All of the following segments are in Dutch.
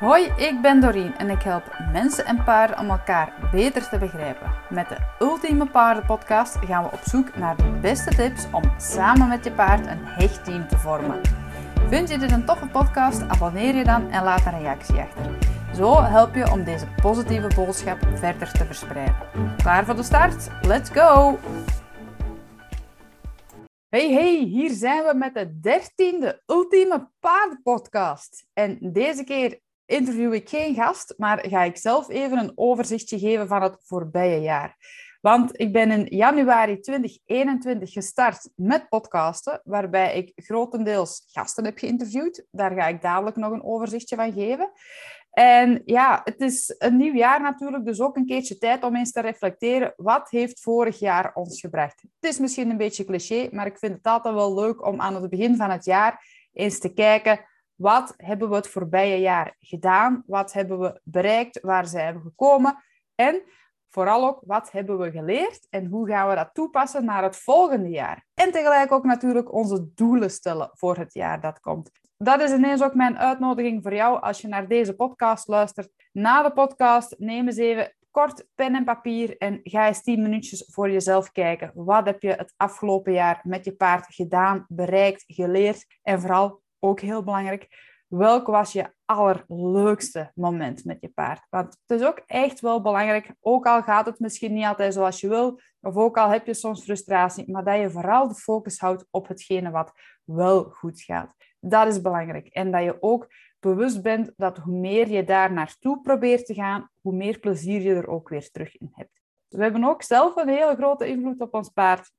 Hoi, ik ben Doreen en ik help mensen en paarden om elkaar beter te begrijpen. Met de Ultieme Paardenpodcast gaan we op zoek naar de beste tips om samen met je paard een hecht team te vormen. Vind je dit een toffe podcast? Abonneer je dan en laat een reactie achter. Zo help je om deze positieve boodschap verder te verspreiden. Klaar voor de start? Let's go! Hey, hey, hier zijn we met de dertiende Ultieme Paardenpodcast. En deze keer interview ik geen gast, maar ga ik zelf even een overzichtje geven van het voorbije jaar. Want ik ben in januari 2021 gestart met podcasten, waarbij ik grotendeels gasten heb geïnterviewd. Daar ga ik dadelijk nog een overzichtje van geven. En ja, het is een nieuw jaar natuurlijk, dus ook een keertje tijd om eens te reflecteren. Wat heeft vorig jaar ons gebracht? Het is misschien een beetje cliché, maar ik vind het altijd wel leuk om aan het begin van het jaar eens te kijken wat hebben we het voorbije jaar gedaan? Wat hebben we bereikt? Waar zijn we gekomen? En vooral ook, wat hebben we geleerd? En hoe gaan we dat toepassen naar het volgende jaar? En tegelijk ook natuurlijk onze doelen stellen voor het jaar dat komt. Dat is ineens ook mijn uitnodiging voor jou als je naar deze podcast luistert. Na de podcast neem eens even kort pen en papier en ga eens 10 minuutjes voor jezelf kijken. Wat heb je het afgelopen jaar met je paard gedaan, bereikt, geleerd en vooral ook heel belangrijk. Welk was je allerleukste moment met je paard? Want het is ook echt wel belangrijk, ook al gaat het misschien niet altijd zoals je wil, of ook al heb je soms frustratie, maar dat je vooral de focus houdt op hetgene wat wel goed gaat. Dat is belangrijk. En dat je ook bewust bent dat hoe meer je daar naartoe probeert te gaan, hoe meer plezier je er ook weer terug in hebt. We hebben ook zelf een hele grote invloed op ons paard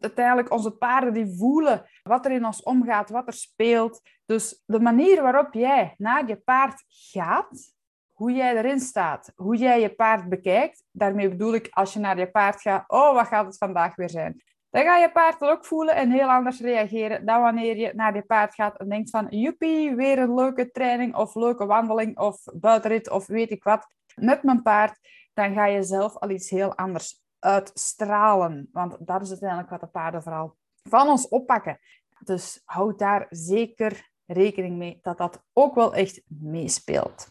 uiteindelijk onze paarden die voelen wat er in ons omgaat, wat er speelt. Dus de manier waarop jij naar je paard gaat, hoe jij erin staat, hoe jij je paard bekijkt, daarmee bedoel ik als je naar je paard gaat, oh, wat gaat het vandaag weer zijn? Dan ga je paard ook voelen en heel anders reageren dan wanneer je naar je paard gaat en denkt van, joepie, weer een leuke training of leuke wandeling of buitenrit of weet ik wat met mijn paard. Dan ga je zelf al iets heel anders uitstralen. Want dat is uiteindelijk wat de paarden vooral van ons oppakken. Dus houd daar zeker rekening mee dat dat ook wel echt meespeelt.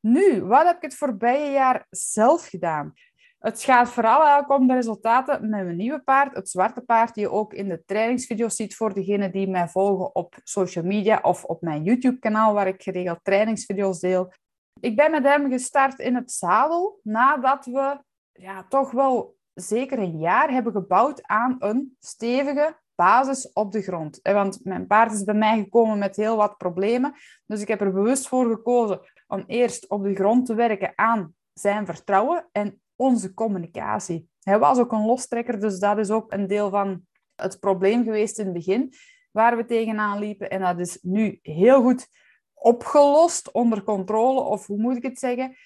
Nu, wat heb ik het voorbije jaar zelf gedaan? Het gaat vooral eigenlijk om de resultaten met mijn nieuwe paard, het zwarte paard, die je ook in de trainingsvideo's ziet voor degenen die mij volgen op social media of op mijn YouTube-kanaal, waar ik geregeld trainingsvideo's deel. Ik ben met hem gestart in het zadel nadat we ja, toch wel zeker een jaar hebben gebouwd aan een stevige basis op de grond. Want mijn paard is bij mij gekomen met heel wat problemen. Dus ik heb er bewust voor gekozen om eerst op de grond te werken aan zijn vertrouwen en onze communicatie. Hij was ook een lostrekker, dus dat is ook een deel van het probleem geweest in het begin waar we tegenaan liepen. En dat is nu heel goed opgelost, onder controle, of hoe moet ik het zeggen?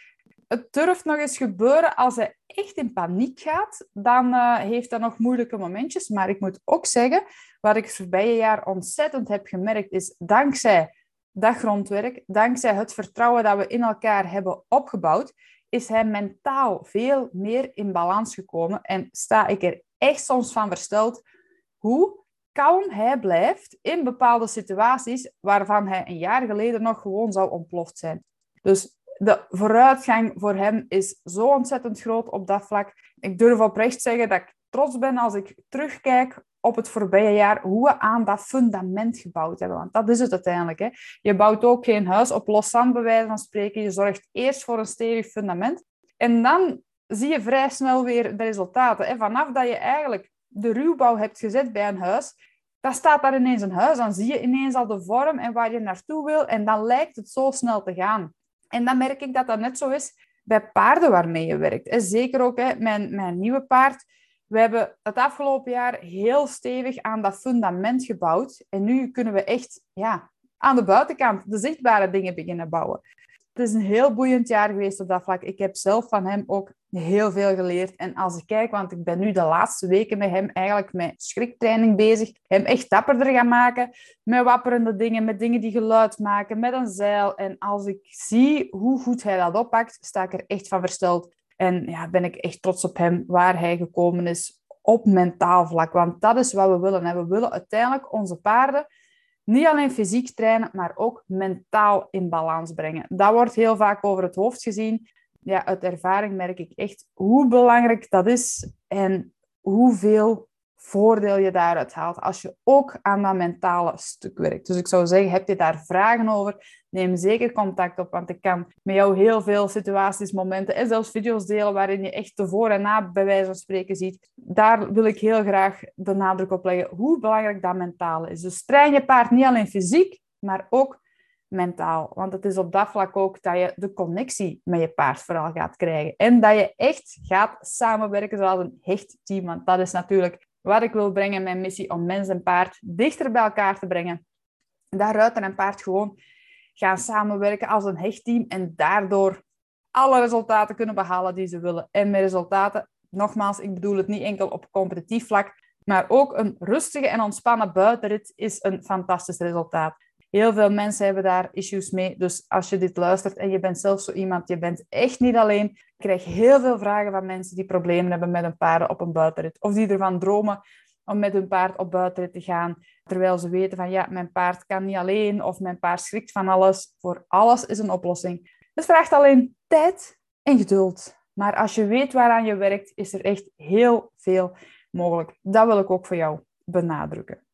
Het durft nog eens gebeuren als hij echt in paniek gaat. Dan uh, heeft hij nog moeilijke momentjes. Maar ik moet ook zeggen, wat ik het voorbije jaar ontzettend heb gemerkt, is dankzij dat grondwerk, dankzij het vertrouwen dat we in elkaar hebben opgebouwd, is hij mentaal veel meer in balans gekomen. En sta ik er echt soms van versteld hoe kalm hij blijft in bepaalde situaties waarvan hij een jaar geleden nog gewoon zou ontploft zijn. Dus de vooruitgang voor hem is zo ontzettend groot op dat vlak. Ik durf oprecht zeggen dat ik trots ben als ik terugkijk op het voorbije jaar, hoe we aan dat fundament gebouwd hebben. Want dat is het uiteindelijk. Hè. Je bouwt ook geen huis op los zand, bij wijze van spreken. Je zorgt eerst voor een stevig fundament. En dan zie je vrij snel weer de resultaten. Vanaf dat je eigenlijk de ruwbouw hebt gezet bij een huis, dan staat daar ineens een huis. Dan zie je ineens al de vorm en waar je naartoe wil. En dan lijkt het zo snel te gaan. En dan merk ik dat dat net zo is bij paarden waarmee je werkt. Zeker ook hè, mijn, mijn nieuwe paard. We hebben het afgelopen jaar heel stevig aan dat fundament gebouwd. En nu kunnen we echt ja, aan de buitenkant de zichtbare dingen beginnen bouwen. Het is een heel boeiend jaar geweest op dat vlak. Ik heb zelf van hem ook heel veel geleerd. En als ik kijk, want ik ben nu de laatste weken met hem eigenlijk met schriktraining bezig, hem echt dapperder gaan maken, met wapperende dingen, met dingen die geluid maken, met een zeil. En als ik zie hoe goed hij dat oppakt, sta ik er echt van versteld. En ja, ben ik echt trots op hem, waar hij gekomen is op mentaal vlak. Want dat is wat we willen. We willen uiteindelijk onze paarden niet alleen fysiek trainen, maar ook mentaal in balans brengen. Dat wordt heel vaak over het hoofd gezien. Ja, uit ervaring merk ik echt hoe belangrijk dat is en hoeveel voordeel je daaruit haalt als je ook aan dat mentale stuk werkt. Dus ik zou zeggen, heb je daar vragen over, neem zeker contact op, want ik kan met jou heel veel situaties, momenten en zelfs video's delen waarin je echt voor- en na bij wijze van spreken ziet. Daar wil ik heel graag de nadruk op leggen hoe belangrijk dat mentale is. Dus train je paard niet alleen fysiek, maar ook mentaal. Want het is op dat vlak ook dat je de connectie met je paard vooral gaat krijgen. En dat je echt gaat samenwerken zoals een hecht team. Want dat is natuurlijk wat ik wil brengen, mijn missie om mens en paard dichter bij elkaar te brengen. Dat ruiter en paard gewoon gaan samenwerken als een hechtteam en daardoor alle resultaten kunnen behalen die ze willen. En met resultaten, nogmaals, ik bedoel het niet enkel op competitief vlak, maar ook een rustige en ontspannen buitenrit is een fantastisch resultaat. Heel veel mensen hebben daar issues mee. Dus als je dit luistert en je bent zelf zo iemand, je bent echt niet alleen. Ik krijg heel veel vragen van mensen die problemen hebben met hun paarden op een buitenrit. Of die ervan dromen om met hun paard op buitenrit te gaan. Terwijl ze weten van ja, mijn paard kan niet alleen of mijn paard schrikt van alles. Voor alles is een oplossing. Het vraagt alleen tijd en geduld. Maar als je weet waaraan je werkt, is er echt heel veel mogelijk. Dat wil ik ook voor jou benadrukken.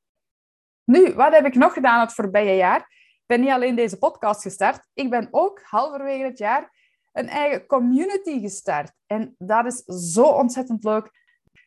Nu, wat heb ik nog gedaan het voorbije jaar? Ik ben niet alleen deze podcast gestart, ik ben ook halverwege het jaar een eigen community gestart. En dat is zo ontzettend leuk.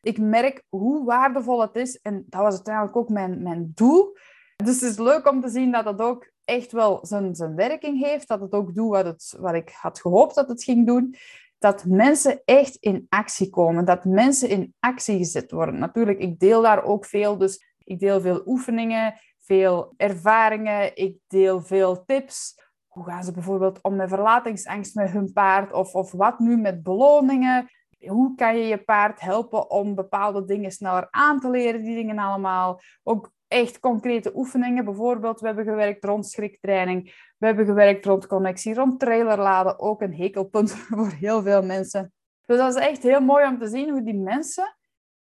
Ik merk hoe waardevol het is en dat was uiteindelijk ook mijn, mijn doel. Dus het is leuk om te zien dat het ook echt wel zijn, zijn werking heeft, dat het ook doet wat, het, wat ik had gehoopt dat het ging doen. Dat mensen echt in actie komen, dat mensen in actie gezet worden. Natuurlijk, ik deel daar ook veel, dus ik deel veel oefeningen, veel ervaringen. Ik deel veel tips. Hoe gaan ze bijvoorbeeld om met verlatingsangst met hun paard? Of, of wat nu met beloningen? Hoe kan je je paard helpen om bepaalde dingen sneller aan te leren? Die dingen allemaal. Ook echt concrete oefeningen. Bijvoorbeeld, we hebben gewerkt rond schriktraining. We hebben gewerkt rond connectie, rond trailerladen. Ook een hekelpunt voor heel veel mensen. Dus dat is echt heel mooi om te zien hoe die mensen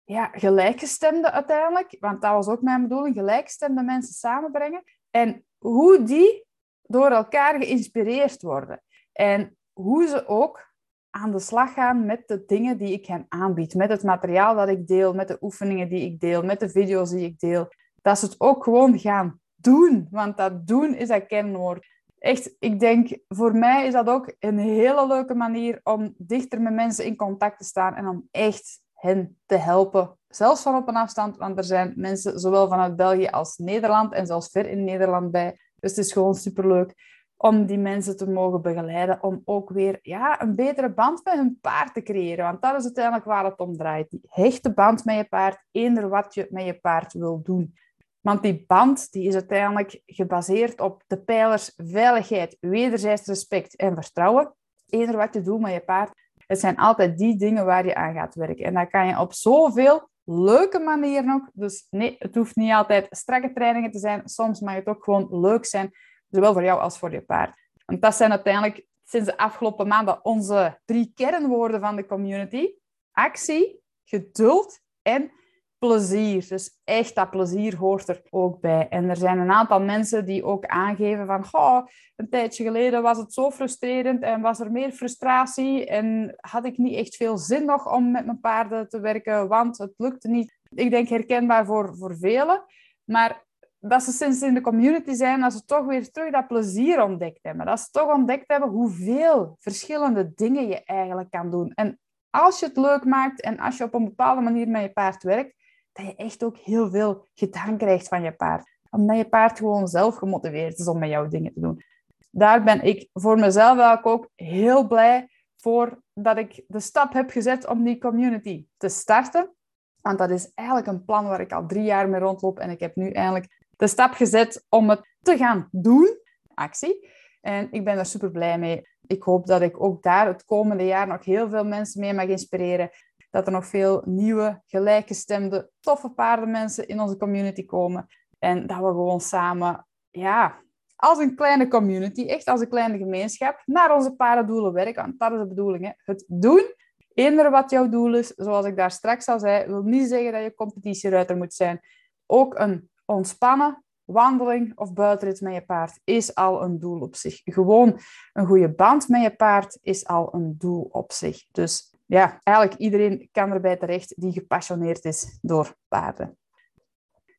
ja, gelijkgestemde uiteindelijk, want dat was ook mijn bedoeling, gelijkgestemde mensen samenbrengen. En hoe die door elkaar geïnspireerd worden. En hoe ze ook aan de slag gaan met de dingen die ik hen aanbied. Met het materiaal dat ik deel, met de oefeningen die ik deel, met de video's die ik deel. Dat ze het ook gewoon gaan doen. Want dat doen is dat kenwoord. Echt, ik denk, voor mij is dat ook een hele leuke manier om dichter met mensen in contact te staan en om echt hen te helpen, zelfs van op een afstand, want er zijn mensen zowel vanuit België als Nederland en zelfs ver in Nederland bij. Dus het is gewoon superleuk om die mensen te mogen begeleiden, om ook weer ja, een betere band met hun paard te creëren. Want dat is uiteindelijk waar het om draait. Die hechte band met je paard, eender wat je met je paard wil doen. Want die band die is uiteindelijk gebaseerd op de pijlers veiligheid, wederzijds respect en vertrouwen. Eender wat je doet met je paard, het zijn altijd die dingen waar je aan gaat werken. En dat kan je op zoveel leuke manieren ook. Dus nee, het hoeft niet altijd strakke trainingen te zijn. Soms mag het ook gewoon leuk zijn, zowel voor jou als voor je paard. Want dat zijn uiteindelijk sinds de afgelopen maanden onze drie kernwoorden van de community. Actie, geduld en plezier. Dus echt dat plezier hoort er ook bij. En er zijn een aantal mensen die ook aangeven van oh, een tijdje geleden was het zo frustrerend en was er meer frustratie en had ik niet echt veel zin nog om met mijn paarden te werken, want het lukte niet. Ik denk herkenbaar voor, voor velen. Maar dat ze sinds in de community zijn, dat ze toch weer terug dat plezier ontdekt hebben. Dat ze toch ontdekt hebben hoeveel verschillende dingen je eigenlijk kan doen. En als je het leuk maakt en als je op een bepaalde manier met je paard werkt, dat je echt ook heel veel gedaan krijgt van je paard. Omdat je paard gewoon zelf gemotiveerd is om met jou dingen te doen. Daar ben ik voor mezelf ook heel blij voor dat ik de stap heb gezet om die community te starten. Want dat is eigenlijk een plan waar ik al drie jaar mee rondloop. En ik heb nu eindelijk de stap gezet om het te gaan doen. Actie. En ik ben er super blij mee. Ik hoop dat ik ook daar het komende jaar nog heel veel mensen mee mag inspireren dat er nog veel nieuwe, gelijkgestemde, toffe paardenmensen in onze community komen. En dat we gewoon samen, ja, als een kleine community, echt als een kleine gemeenschap, naar onze paardendoelen werken. Dat is de bedoeling, hè. het doen. Eender wat jouw doel is, zoals ik daar straks al zei, wil niet zeggen dat je competitieruiter moet zijn. Ook een ontspannen, wandeling of buitenrit met je paard is al een doel op zich. Gewoon een goede band met je paard is al een doel op zich. Dus ja, eigenlijk iedereen kan erbij terecht die gepassioneerd is door paarden.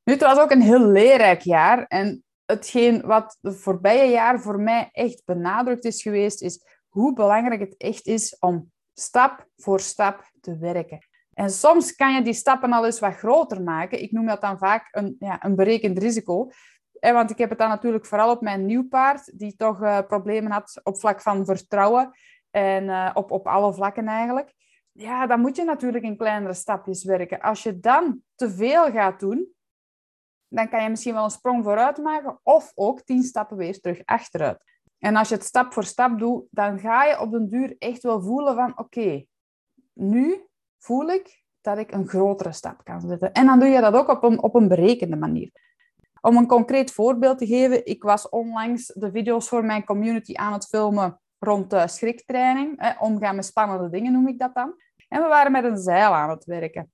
Nu, het was ook een heel leerrijk jaar. En hetgeen wat de voorbije jaar voor mij echt benadrukt is geweest, is hoe belangrijk het echt is om stap voor stap te werken. En soms kan je die stappen al eens wat groter maken. Ik noem dat dan vaak een, ja, een berekend risico. En want ik heb het dan natuurlijk vooral op mijn nieuw paard, die toch uh, problemen had op vlak van vertrouwen en uh, op, op alle vlakken eigenlijk. Ja, dan moet je natuurlijk in kleinere stapjes werken. Als je dan te veel gaat doen, dan kan je misschien wel een sprong vooruit maken of ook tien stappen weer terug achteruit. En als je het stap voor stap doet, dan ga je op den duur echt wel voelen van oké, nu voel ik dat ik een grotere stap kan zetten. En dan doe je dat ook op een, op een berekende manier. Om een concreet voorbeeld te geven, ik was onlangs de video's voor mijn community aan het filmen rond de schriktraining. omgaan met spannende dingen noem ik dat dan. En we waren met een zeil aan het werken.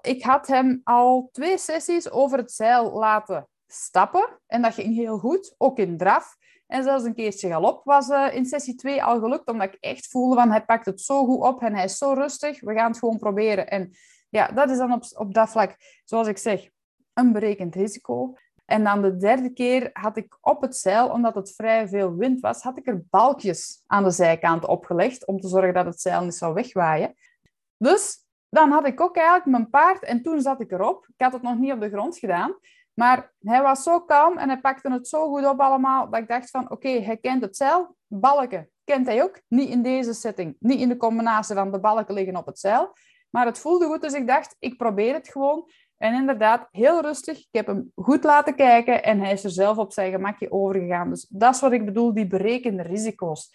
Ik had hem al twee sessies over het zeil laten stappen. En dat ging heel goed, ook in draf. En zelfs een keertje galop was uh, in sessie 2 al gelukt, omdat ik echt voelde van hij pakt het zo goed op en hij is zo rustig. We gaan het gewoon proberen. En ja, dat is dan op, op dat vlak, zoals ik zeg, een berekend risico. En dan de derde keer had ik op het zeil, omdat het vrij veel wind was, had ik er balkjes aan de zijkant opgelegd om te zorgen dat het zeil niet zou wegwaaien. Dus dan had ik ook eigenlijk mijn paard en toen zat ik erop. Ik had het nog niet op de grond gedaan. Maar hij was zo kalm en hij pakte het zo goed op allemaal, dat ik dacht van, oké, hij kent het zeil. Balken kent hij ook. Niet in deze setting. Niet in de combinatie van de balken liggen op het zeil. Maar het voelde goed, dus ik dacht, ik probeer het gewoon. En inderdaad, heel rustig. Ik heb hem goed laten kijken en hij is er zelf op zijn gemakje overgegaan. Dus dat is wat ik bedoel, die berekende risico's.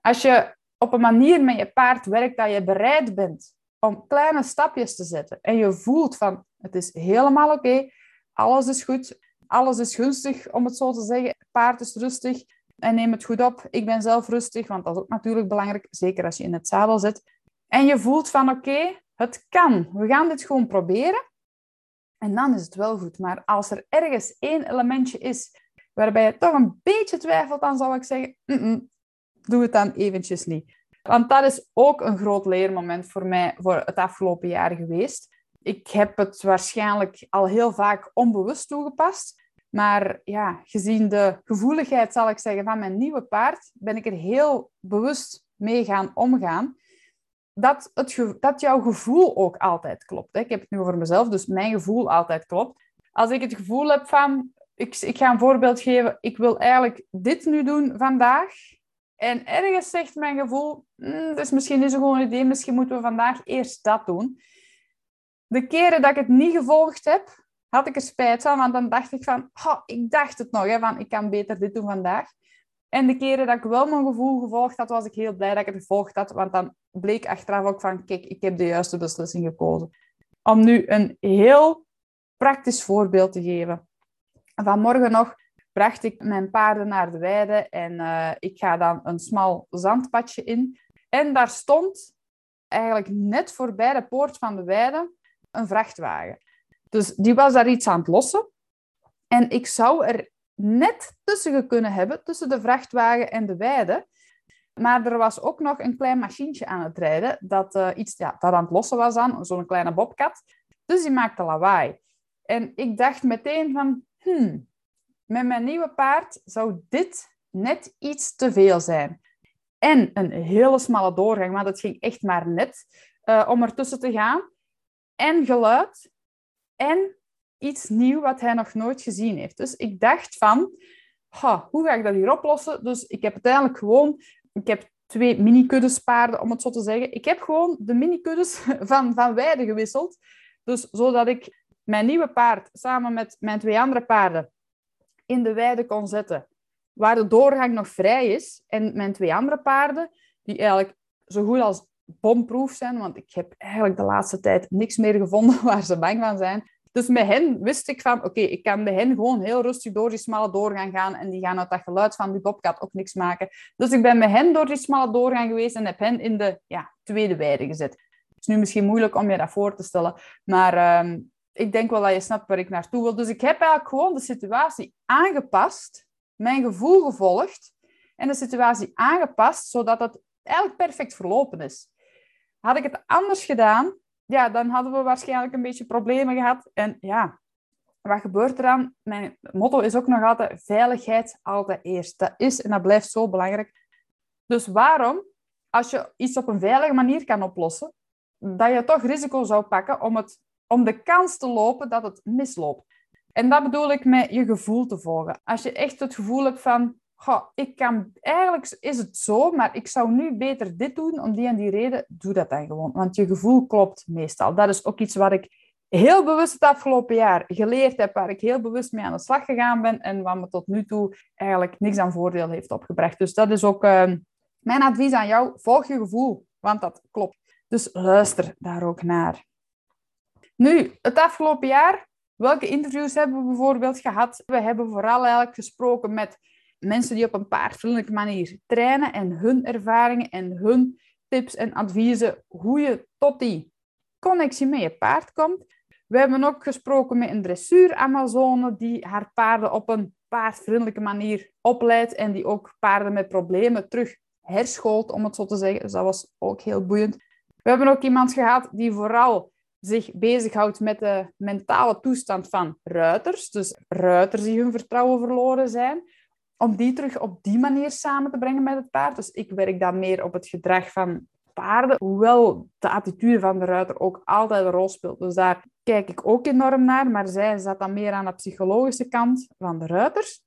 Als je op een manier met je paard werkt dat je bereid bent om kleine stapjes te zetten en je voelt van, het is helemaal oké, alles is goed, alles is gunstig, om het zo te zeggen. Het paard is rustig en neem het goed op. Ik ben zelf rustig, want dat is ook natuurlijk belangrijk, zeker als je in het zadel zit. En je voelt van, oké, het kan. We gaan dit gewoon proberen. En dan is het wel goed. Maar als er ergens één elementje is waarbij je toch een beetje twijfelt, dan zou ik zeggen, doe het dan eventjes niet. Want dat is ook een groot leermoment voor mij voor het afgelopen jaar geweest. Ik heb het waarschijnlijk al heel vaak onbewust toegepast. Maar ja, gezien de gevoeligheid, zal ik zeggen, van mijn nieuwe paard, ben ik er heel bewust mee gaan omgaan. Dat, het dat jouw gevoel ook altijd klopt. Hè. Ik heb het nu over mezelf, dus mijn gevoel altijd klopt. Als ik het gevoel heb van, ik, ik ga een voorbeeld geven, ik wil eigenlijk dit nu doen vandaag. En ergens zegt mijn gevoel, mm, is misschien niet zo'n goed idee, misschien moeten we vandaag eerst dat doen de keren dat ik het niet gevolgd heb, had ik er spijt van, want dan dacht ik van, oh, ik dacht het nog, hè, van ik kan beter dit doen vandaag. En de keren dat ik wel mijn gevoel gevolgd had, was ik heel blij dat ik het gevolgd had, want dan bleek achteraf ook van, kijk, ik heb de juiste beslissing gekozen. Om nu een heel praktisch voorbeeld te geven. Vanmorgen nog bracht ik mijn paarden naar de weide en uh, ik ga dan een smal zandpadje in. En daar stond eigenlijk net voorbij de poort van de weide een vrachtwagen. Dus die was daar iets aan het lossen. En ik zou er net tussen kunnen hebben, tussen de vrachtwagen en de weide. Maar er was ook nog een klein machientje aan het rijden, dat, uh, iets, ja, dat aan het lossen was aan, zo'n kleine bobcat. Dus die maakte lawaai. En ik dacht meteen van, hmm, met mijn nieuwe paard zou dit net iets te veel zijn. En een hele smalle doorgang, want het ging echt maar net uh, om ertussen te gaan en geluid en iets nieuw wat hij nog nooit gezien heeft. Dus ik dacht van, hoe ga ik dat hier oplossen? Dus ik heb uiteindelijk gewoon, ik heb twee mini-kuddes paarden, om het zo te zeggen. Ik heb gewoon de mini-kuddes van, van weide gewisseld. Dus zodat ik mijn nieuwe paard samen met mijn twee andere paarden in de weide kon zetten, waar de doorgang nog vrij is. En mijn twee andere paarden, die eigenlijk zo goed als bomproof zijn, want ik heb eigenlijk de laatste tijd niks meer gevonden waar ze bang van zijn. Dus met hen wist ik van, oké, ik kan met hen gewoon heel rustig door die smalle doorgang gaan en die gaan uit dat geluid van die bobcat ook niks maken. Dus ik ben met hen door die smalle doorgang geweest en heb hen in de ja, tweede weide gezet. Het is nu misschien moeilijk om je dat voor te stellen, maar ehm, ik denk wel dat je snapt waar ik naartoe wil. Dus ik heb eigenlijk gewoon de situatie aangepast, mijn gevoel gevolgd en de situatie aangepast, zodat het eigenlijk perfect verlopen is. Had ik het anders gedaan, ja, dan hadden we waarschijnlijk een beetje problemen gehad. En ja, wat gebeurt er dan? Mijn motto is ook nog altijd veiligheid altijd eerst. Dat is en dat blijft zo belangrijk. Dus waarom, als je iets op een veilige manier kan oplossen, dat je toch risico zou pakken om, het, om de kans te lopen dat het misloopt. En dat bedoel ik met je gevoel te volgen. Als je echt het gevoel hebt van, goh, ik kan, eigenlijk is het zo, maar ik zou nu beter dit doen om die en die reden, doe dat dan gewoon. Want je gevoel klopt meestal. Dat is ook iets wat ik heel bewust het afgelopen jaar geleerd heb, waar ik heel bewust mee aan de slag gegaan ben en wat me tot nu toe eigenlijk niks aan voordeel heeft opgebracht. Dus dat is ook uh, mijn advies aan jou. Volg je gevoel, want dat klopt. Dus luister daar ook naar. Nu, het afgelopen jaar, welke interviews hebben we bijvoorbeeld gehad? We hebben vooral eigenlijk gesproken met mensen die op een paardvriendelijke manier trainen en hun ervaringen en hun tips en adviezen hoe je tot die connectie met je paard komt. We hebben ook gesproken met een dressuur-Amazone die haar paarden op een paardvriendelijke manier opleidt en die ook paarden met problemen terug herschoolt, om het zo te zeggen. Dus dat was ook heel boeiend. We hebben ook iemand gehad die vooral zich bezighoudt met de mentale toestand van ruiters. Dus ruiters die hun vertrouwen verloren zijn. Om die terug op die manier samen te brengen met het paard. Dus ik werk dan meer op het gedrag van paarden. Hoewel de attitude van de ruiter ook altijd een rol speelt. Dus daar kijk ik ook enorm naar. Maar zij zat dan meer aan de psychologische kant van de ruiters.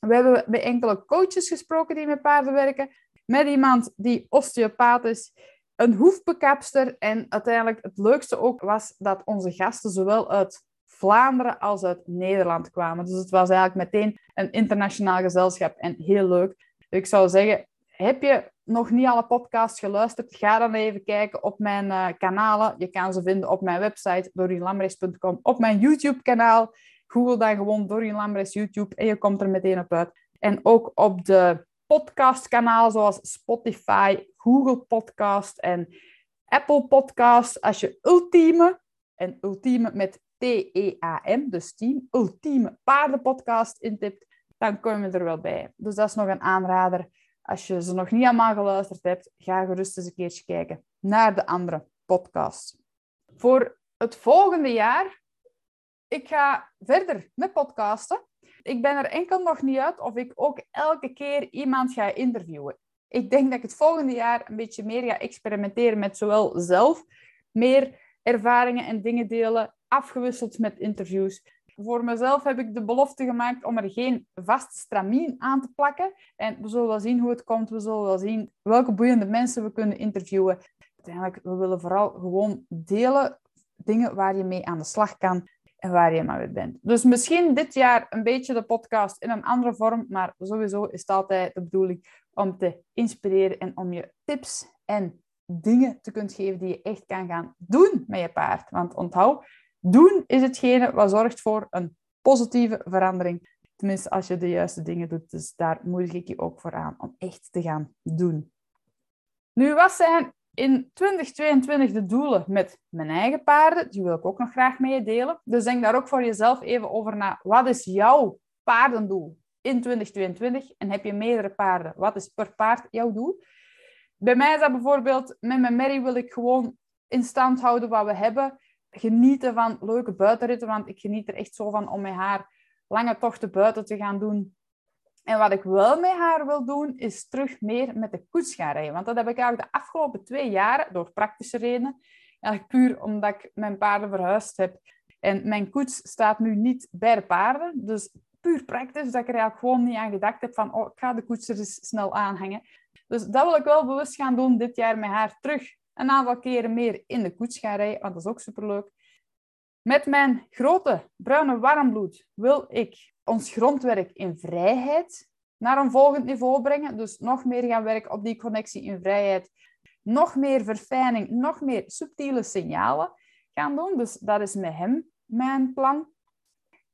We hebben met enkele coaches gesproken die met paarden werken. Met iemand die osteopaat is een hoefbekapster. En uiteindelijk het leukste ook was dat onze gasten zowel uit Vlaanderen als uit Nederland kwamen. Dus het was eigenlijk meteen een internationaal gezelschap en heel leuk. Ik zou zeggen, heb je nog niet alle podcasts geluisterd? Ga dan even kijken op mijn uh, kanalen. Je kan ze vinden op mijn website dorienlamres.com, op mijn YouTube-kanaal. Google dan gewoon Dorien Lamres YouTube en je komt er meteen op uit. En ook op de podcastkanalen zoals Spotify, Google Podcast en Apple Podcast. Als je ultieme, en ultieme met T-E-A-M, dus team, ultieme paardenpodcast intipt, dan kom je er wel bij. Dus dat is nog een aanrader. Als je ze nog niet allemaal geluisterd hebt, ga gerust eens een keertje kijken naar de andere podcasts. Voor het volgende jaar, ik ga verder met podcasten. Ik ben er enkel nog niet uit of ik ook elke keer iemand ga interviewen. Ik denk dat ik het volgende jaar een beetje meer ga experimenteren met zowel zelf meer ervaringen en dingen delen, afgewisseld met interviews. Voor mezelf heb ik de belofte gemaakt om er geen vast stramien aan te plakken. En we zullen wel zien hoe het komt. We zullen wel zien welke boeiende mensen we kunnen interviewen. Uiteindelijk, we willen vooral gewoon delen dingen waar je mee aan de slag kan en waar je maar weer bent. Dus misschien dit jaar een beetje de podcast in een andere vorm, maar sowieso is het altijd de bedoeling om te inspireren en om je tips en dingen te kunnen geven die je echt kan gaan doen met je paard. Want onthoud, doen is hetgene wat zorgt voor een positieve verandering. Tenminste, als je de juiste dingen doet. Dus daar moedig ik je ook voor aan om echt te gaan doen. Nu, wat zijn in 2022 de doelen met mijn eigen paarden? Die wil ik ook nog graag met je delen. Dus denk daar ook voor jezelf even over na. Wat is jouw paardendoel in 2022? En heb je meerdere paarden? Wat is per paard jouw doel? Bij mij is dat bijvoorbeeld, met mijn Mary wil ik gewoon in stand houden wat we hebben genieten van leuke buitenritten, want ik geniet er echt zo van om met haar lange tochten buiten te gaan doen. En wat ik wel met haar wil doen, is terug meer met de koets gaan rijden. Want dat heb ik eigenlijk de afgelopen twee jaren, door praktische redenen, eigenlijk puur omdat ik mijn paarden verhuisd heb. En mijn koets staat nu niet bij de paarden. Dus puur praktisch, dat ik er eigenlijk gewoon niet aan gedacht heb van, oh, ik ga de koets er eens snel aanhangen. Dus dat wil ik wel bewust gaan doen dit jaar met haar terug een aantal keren meer in de koets gaan rijden, want dat is ook superleuk. Met mijn grote bruine warmbloed wil ik ons grondwerk in vrijheid naar een volgend niveau brengen. Dus nog meer gaan werken op die connectie in vrijheid. Nog meer verfijning, nog meer subtiele signalen gaan doen. Dus dat is met hem mijn plan.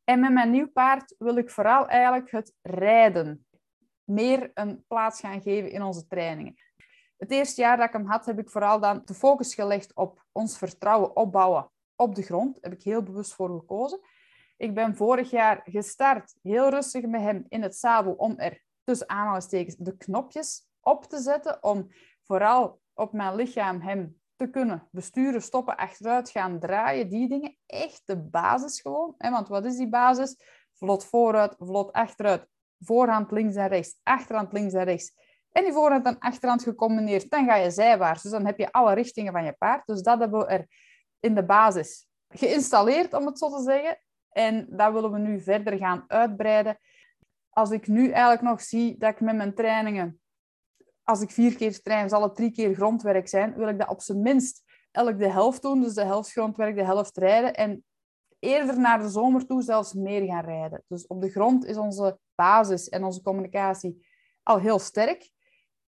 En met mijn nieuw paard wil ik vooral eigenlijk het rijden meer een plaats gaan geven in onze trainingen. Het eerste jaar dat ik hem had, heb ik vooral dan de focus gelegd op ons vertrouwen opbouwen op de grond. Daar heb ik heel bewust voor gekozen. Ik ben vorig jaar gestart, heel rustig met hem in het zadel, om er tussen aanhalingstekens de knopjes op te zetten. Om vooral op mijn lichaam hem te kunnen besturen, stoppen, achteruit gaan, draaien. Die dingen, echt de basis gewoon. Want wat is die basis? Vlot vooruit, vlot achteruit. Voorhand links en rechts, achterhand links en rechts. En die voorhand en achterhand gecombineerd, dan ga je zijwaarts. Dus dan heb je alle richtingen van je paard. Dus dat hebben we er in de basis geïnstalleerd, om het zo te zeggen. En dat willen we nu verder gaan uitbreiden. Als ik nu eigenlijk nog zie dat ik met mijn trainingen, als ik vier keer train, zal het drie keer grondwerk zijn, wil ik dat op zijn minst elk de helft doen. Dus de helft grondwerk, de helft rijden. En eerder naar de zomer toe zelfs meer gaan rijden. Dus op de grond is onze basis en onze communicatie al heel sterk.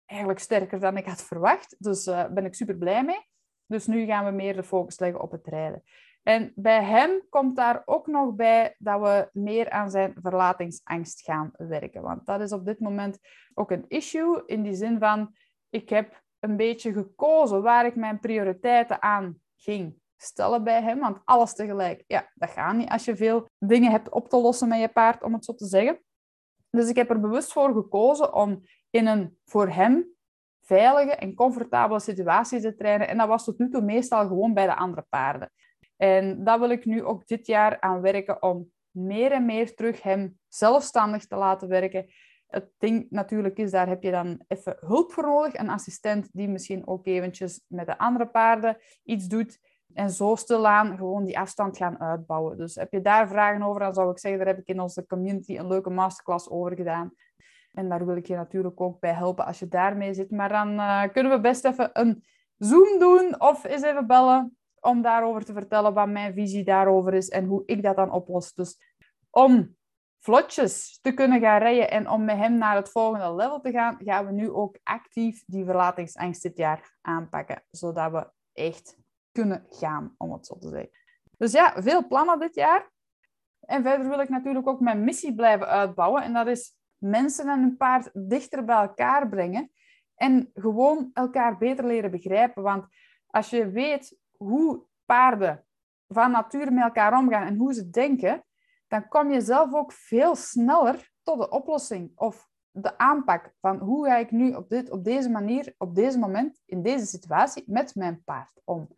Eigenlijk sterker dan ik had verwacht. Dus daar uh, ben ik super blij mee. Dus nu gaan we meer de focus leggen op het rijden. En bij hem komt daar ook nog bij dat we meer aan zijn verlatingsangst gaan werken. Want dat is op dit moment ook een issue in die zin van, ik heb een beetje gekozen waar ik mijn prioriteiten aan ging stellen bij hem. Want alles tegelijk, ja, dat gaat niet als je veel dingen hebt op te lossen met je paard, om het zo te zeggen. Dus ik heb er bewust voor gekozen om in een voor hem veilige en comfortabele situatie te trainen. En dat was tot nu toe meestal gewoon bij de andere paarden. En dat wil ik nu ook dit jaar aan werken om meer en meer terug hem zelfstandig te laten werken. Het ding natuurlijk is, daar heb je dan even hulp voor nodig. Een assistent die misschien ook eventjes met de andere paarden iets doet. En zo stilaan gewoon die afstand gaan uitbouwen. Dus heb je daar vragen over, dan zou ik zeggen, daar heb ik in onze community een leuke masterclass over gedaan. En daar wil ik je natuurlijk ook bij helpen als je daarmee zit. Maar dan uh, kunnen we best even een Zoom doen of eens even bellen om daarover te vertellen wat mijn visie daarover is en hoe ik dat dan oplos. Dus om vlotjes te kunnen gaan rijden en om met hem naar het volgende level te gaan, gaan we nu ook actief die verlatingsangst dit jaar aanpakken, zodat we echt kunnen gaan, om het zo te zeggen. Dus ja, veel plannen dit jaar. En verder wil ik natuurlijk ook mijn missie blijven uitbouwen. En dat is mensen en hun paard dichter bij elkaar brengen. En gewoon elkaar beter leren begrijpen. Want als je weet hoe paarden van nature met elkaar omgaan en hoe ze denken, dan kom je zelf ook veel sneller tot de oplossing of de aanpak van hoe ga ik nu op, dit, op deze manier, op deze moment, in deze situatie met mijn paard om.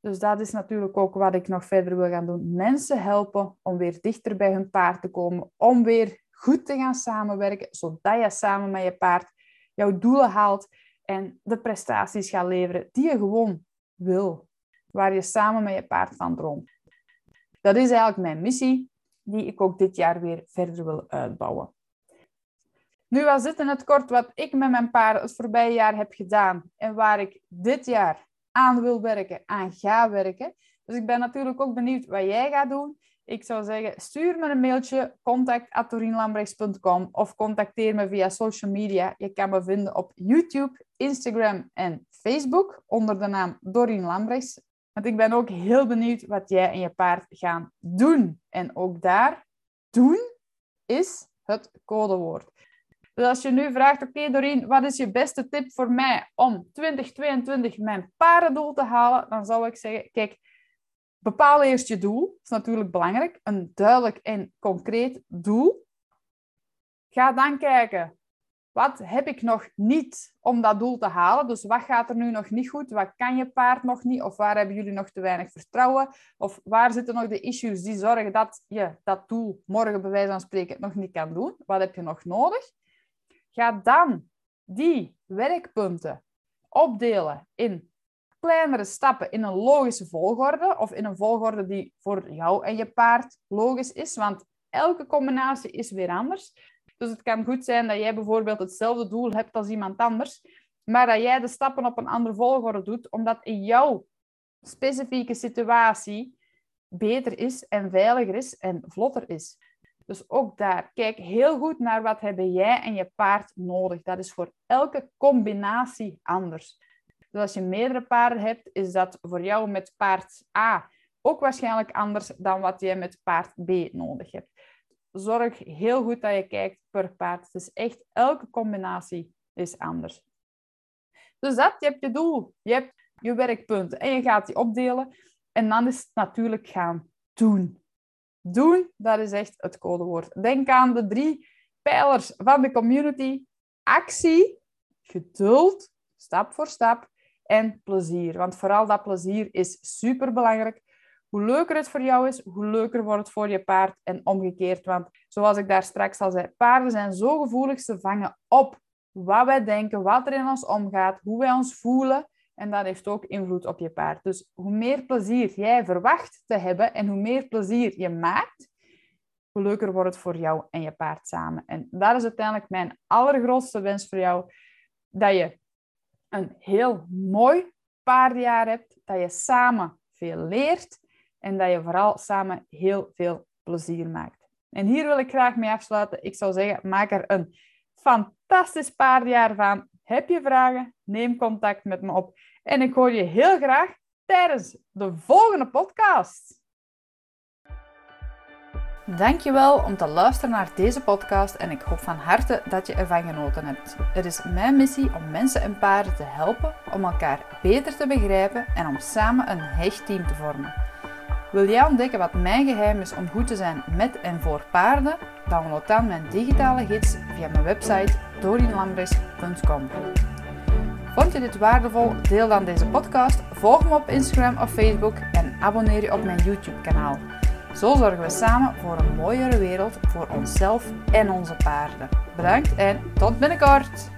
Dus dat is natuurlijk ook wat ik nog verder wil gaan doen. Mensen helpen om weer dichter bij hun paard te komen, om weer goed te gaan samenwerken, zodat je samen met je paard jouw doelen haalt en de prestaties gaat leveren die je gewoon wil waar je samen met je paard van droomt. Dat is eigenlijk mijn missie, die ik ook dit jaar weer verder wil uitbouwen. Nu was dit in het kort wat ik met mijn paarden het voorbije jaar heb gedaan en waar ik dit jaar aan wil werken, aan ga werken. Dus ik ben natuurlijk ook benieuwd wat jij gaat doen. Ik zou zeggen, stuur me een mailtje, contact.torinlambrechts.com of contacteer me via social media. Je kan me vinden op YouTube, Instagram en Facebook onder de naam Dorien Lambrechts. Want ik ben ook heel benieuwd wat jij en je paard gaan doen. En ook daar, doen is het codewoord. Dus als je nu vraagt, oké okay, wat is je beste tip voor mij om 2022 mijn paardendoel te halen? Dan zou ik zeggen, kijk, bepaal eerst je doel. Dat is natuurlijk belangrijk. Een duidelijk en concreet doel. Ga dan kijken, wat heb ik nog niet om dat doel te halen? Dus wat gaat er nu nog niet goed? Wat kan je paard nog niet? Of waar hebben jullie nog te weinig vertrouwen? Of waar zitten nog de issues die zorgen dat je dat doel morgen bij wijze van spreken nog niet kan doen? Wat heb je nog nodig? Ga dan die werkpunten opdelen in kleinere stappen in een logische volgorde of in een volgorde die voor jou en je paard logisch is, want elke combinatie is weer anders. Dus het kan goed zijn dat jij bijvoorbeeld hetzelfde doel hebt als iemand anders, maar dat jij de stappen op een andere volgorde doet, omdat in jouw specifieke situatie beter is en veiliger is en vlotter is. Dus ook daar, kijk heel goed naar wat hebben jij en je paard nodig. Dat is voor elke combinatie anders. Dus als je meerdere paarden hebt, is dat voor jou met paard A ook waarschijnlijk anders dan wat je met paard B nodig hebt zorg heel goed dat je kijkt per paard. Dus echt elke combinatie is anders. Dus dat, je hebt je doel, je hebt je werkpunten en je gaat die opdelen. En dan is het natuurlijk gaan doen. Doen, dat is echt het codewoord. Denk aan de drie pijlers van de community. Actie, geduld, stap voor stap en plezier. Want vooral dat plezier is super belangrijk. Hoe leuker het voor jou is, hoe leuker wordt het voor je paard en omgekeerd. Want zoals ik daar straks al zei, paarden zijn zo gevoelig, ze vangen op wat wij denken, wat er in ons omgaat, hoe wij ons voelen. En dat heeft ook invloed op je paard. Dus hoe meer plezier jij verwacht te hebben en hoe meer plezier je maakt, hoe leuker wordt het voor jou en je paard samen. En dat is uiteindelijk mijn allergrootste wens voor jou. Dat je een heel mooi paardenjaar hebt, dat je samen veel leert en dat je vooral samen heel veel plezier maakt. En hier wil ik graag mee afsluiten. Ik zou zeggen, maak er een fantastisch paardenjaar van. Heb je vragen? Neem contact met me op. En ik hoor je heel graag tijdens de volgende podcast. Dankjewel om te luisteren naar deze podcast en ik hoop van harte dat je ervan genoten hebt. Het is mijn missie om mensen en paarden te helpen om elkaar beter te begrijpen en om samen een hecht team te vormen. Wil jij ontdekken wat mijn geheim is om goed te zijn met en voor paarden? Download dan mijn digitale gids via mijn website dorinlambres.com. Vond je dit waardevol? Deel dan deze podcast, volg me op Instagram of Facebook en abonneer je op mijn YouTube kanaal. Zo zorgen we samen voor een mooiere wereld voor onszelf en onze paarden. Bedankt en tot binnenkort!